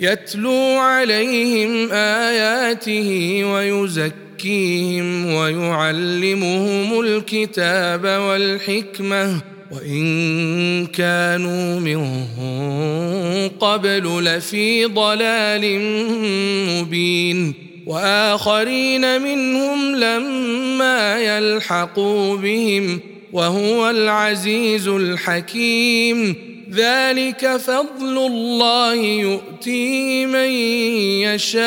يتلو عليهم آياته ويزكي يزكيهم ويعلمهم الكتاب والحكمة وإن كانوا من قبل لفي ضلال مبين وآخرين منهم لما يلحقوا بهم وهو العزيز الحكيم ذلك فضل الله يؤتيه من يشاء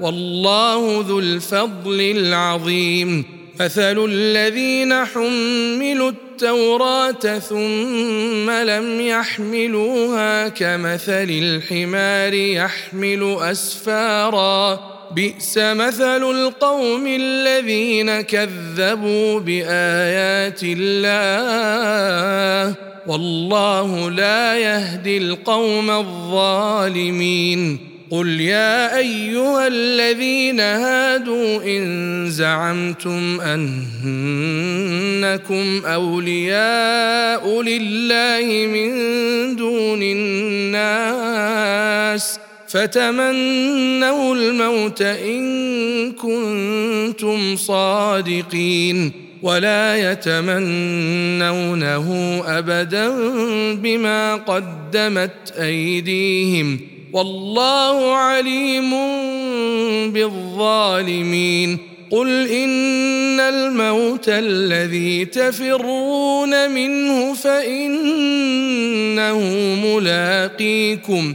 والله ذو الفضل العظيم. مثل الذين حملوا التوراه ثم لم يحملوها كمثل الحمار يحمل اسفارا بئس مثل القوم الذين كذبوا بآيات الله والله لا يهدي القوم الظالمين. قل يا أيها الذين هادوا إن زعمتم أنكم أولياء لله من دون الناس فتمنوا الموت إن كنتم صادقين ولا يتمنونه أبدا بما قدمت أيديهم والله عليم بالظالمين قل إن الموت الذي تفرون منه فإنه ملاقيكم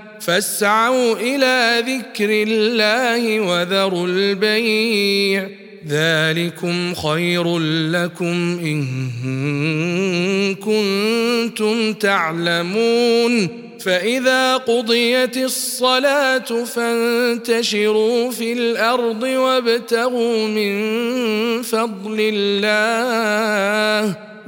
فاسعوا إلى ذكر الله وذروا البيع. ذلكم خير لكم إن كنتم تعلمون. فإذا قضيت الصلاة فانتشروا في الأرض وابتغوا من فضل الله.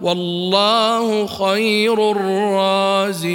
والله خير الرازقين.